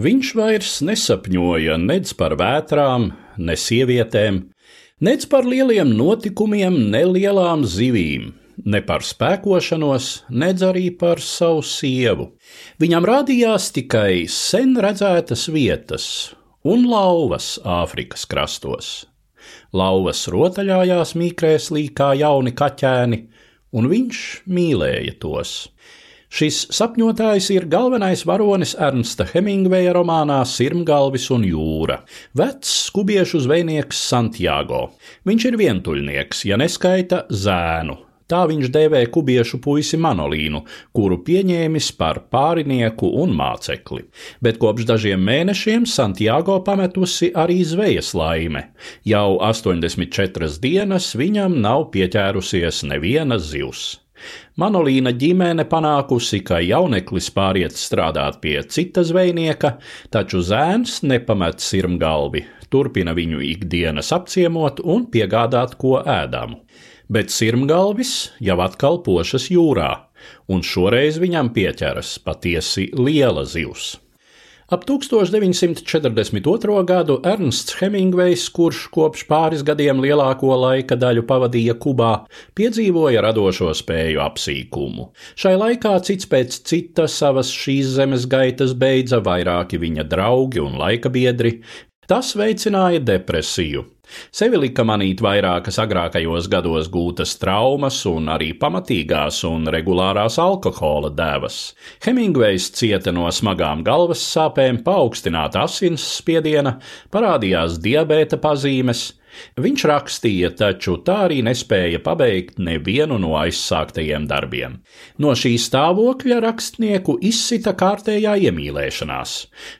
Viņš vairs nesapņoja nedz par vētrām, ne sievietēm, nedz par lieliem notikumiem, ne lielām zivīm, ne par spēkošanos, nedz arī par savu sievu. Viņam rādījās tikai sen redzētas vietas un lauvas Āfrikas krastos. Lauvas rotaļājās mīkrēslī kā jauni kaķēni, un viņš mīlēja tos. Šis sapņotājs ir galvenais varonis Ernsta Hemingveja romānā Sirmgalvis un jūra, vecs skubiešu zvejnieks Santiago. Viņš ir vientuļnieks, ja neskaita zēnu, Tā viņš dēvē kubiešu puisi Manolīnu, kuru pieņēmis par pārinieku un mācekli. Bet kopš dažiem mēnešiem Santiago pametusi arī zvejas laime. Jau 84 dienas viņam nav pieķērusies neviena zivs. Manolīna ģimene panākusi, ka jauneklis pāriet strādāt pie cita zvejnieka, taču zēns nepamet sirmgalvi, turpina viņu ikdienas apciemot un piegādāt ko ēdamu bet sirmgalvis jau atkal pošas jūrā, un šoreiz viņam pieķeras patiesi liela zivs. Ap 1942. gadu Ernsts Hemingvejs, kurš kopš pāris gadiem lielāko laika daļu pavadīja Kubā, piedzīvoja radošo spēju apsīkumu. Šai laikā cits pēc cita savas šīs zemes gaitas beidza vairāki viņa draugi un laika biedri. Tas veicināja depresiju, Sevi lika manīt vairākas agrākajos gados gūtas traumas un arī pamatīgās un regulārās alkohola devas. Hemingvejs cieta no smagām galvas sāpēm, paaugstināta asins spiediena, parādījās diabēta pazīmes, Viņš rakstīja, taču tā arī nespēja pabeigt nevienu no aizsāktajiem darbiem. No šī stāvokļa rakstnieku izsita kārtējā iemīlēšanās.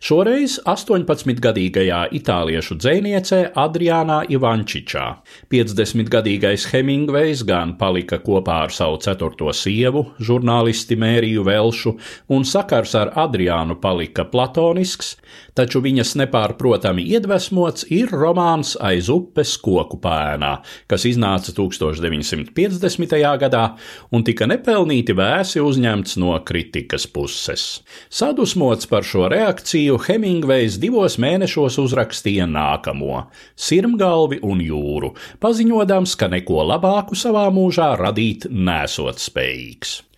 Šoreiz 18-gadīgajā itāliešu dzēniecē Adriānā Ivančičā. 50-gadīgais Hemingvejs gan palika kopā ar savu ceturto sievu, žurnālisti Mēriju Velšu, un sakars ar Adriānu palika platonisks, taču viņas nepārprotami iedvesmots ir romāns aiz upes upes koku pēnā, kas iznāca 1950. gadā un tika nepelnīti vēsi uzņemts no kritikas puses. Sadusmots par šo reakciju, Hemingvejs divos mēnešos uzrakstīja nākamo - Sirmgalvi un jūru, paziņodams, ka neko labāku savā mūžā radīt nesot spējīgs.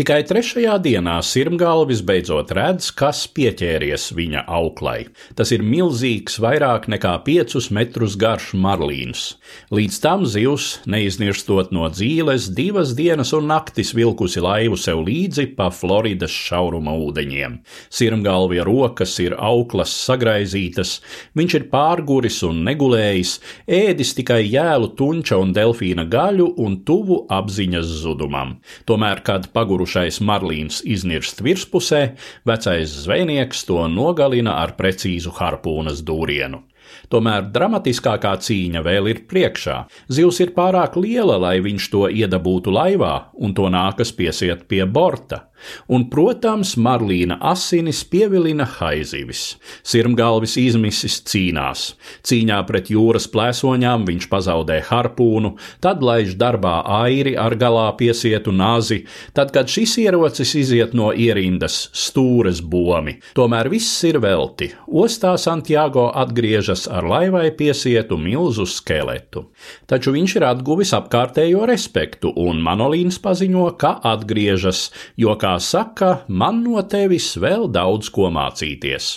Tikai trešajā dienā sirmgalvis beidzot redz, kas pieķēries viņa auklai. Tas ir milzīgs, vairāk nekā piecus metrus garš marlīns. Līdz tam zivs, neiznirstot no dzīves, divas dienas un naktis vilkusi laivu sev līdzi pa Floridas šauruma ūdeņiem. Sirmgalvija rokas ir auklas sagraizītas, viņš ir pārguris un negulējis, ēdis tikai jēlu tunča un delfīna gaļu un tuvu apziņas zudumam. Tomēr, kad paguruši Nogurušais marlīns iznirst virspusē, vecais zvejnieks to nogalina ar precīzu harpūnas dūrienu. Tomēr dramatiskākā cīņa vēl ir priekšā. Zivs ir pārāk liela, lai viņš to iedabūtu laivā, un to nākas piesiet pie borta. Un, protams, Marlīna asinis pievilina haizivis. Sirmgalvis izmisis cīnās. Cīņā pret jūras plēsoņām viņš pazaudē harpūnu, tad laiž darbā airi ar galā piesietu nazi, tad, kad šis ierocis iziet no ierindas, stūres bomi. Tomēr viss ir velti. Ostā Santiago atgriežas ar laivai piesietu milzu skeletu. Taču viņš ir atguvis apkārtējo respektu, un Manolīns paziņo, ka atgriežas, jo, kā saka, man no tevis vēl daudz ko mācīties.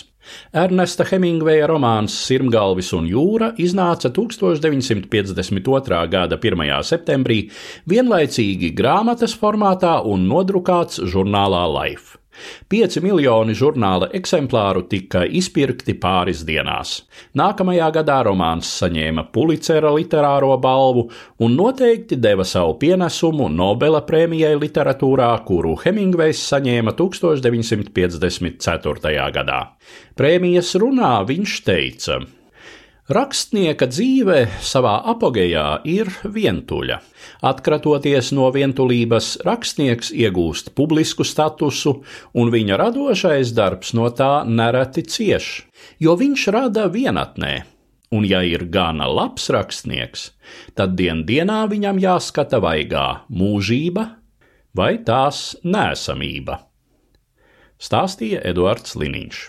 Ernesta Hemingveja romāns Sirmgalvis un jūra iznāca 1952. gada 1. septembrī, vienlaicīgi grāmatas formātā un nodrukāts žurnālā Life. Pieci miljoni žurnāla eksemplāru tika izpirkti pāris dienās. Nākamajā gadā romāns saņēma Pulicera literāro balvu un noteikti deva savu pienesumu Nobela prēmijai literatūrā, kuru Hemingvejs saņēma 1954. gadā. Prēmijas runā viņš teica: Rakstnieka dzīve savā apogejā ir vientuļa. Atkratoties no vientulības, rakstnieks iegūst publisku statusu, un viņa radošais darbs no tā nereti cieš, jo viņš rada vienatnē. Un, ja ir gana labs rakstnieks, tad dien dienā viņam jāskata vaigā mūžība vai tās nēsamība. Stāstīja Eduards Liniņš.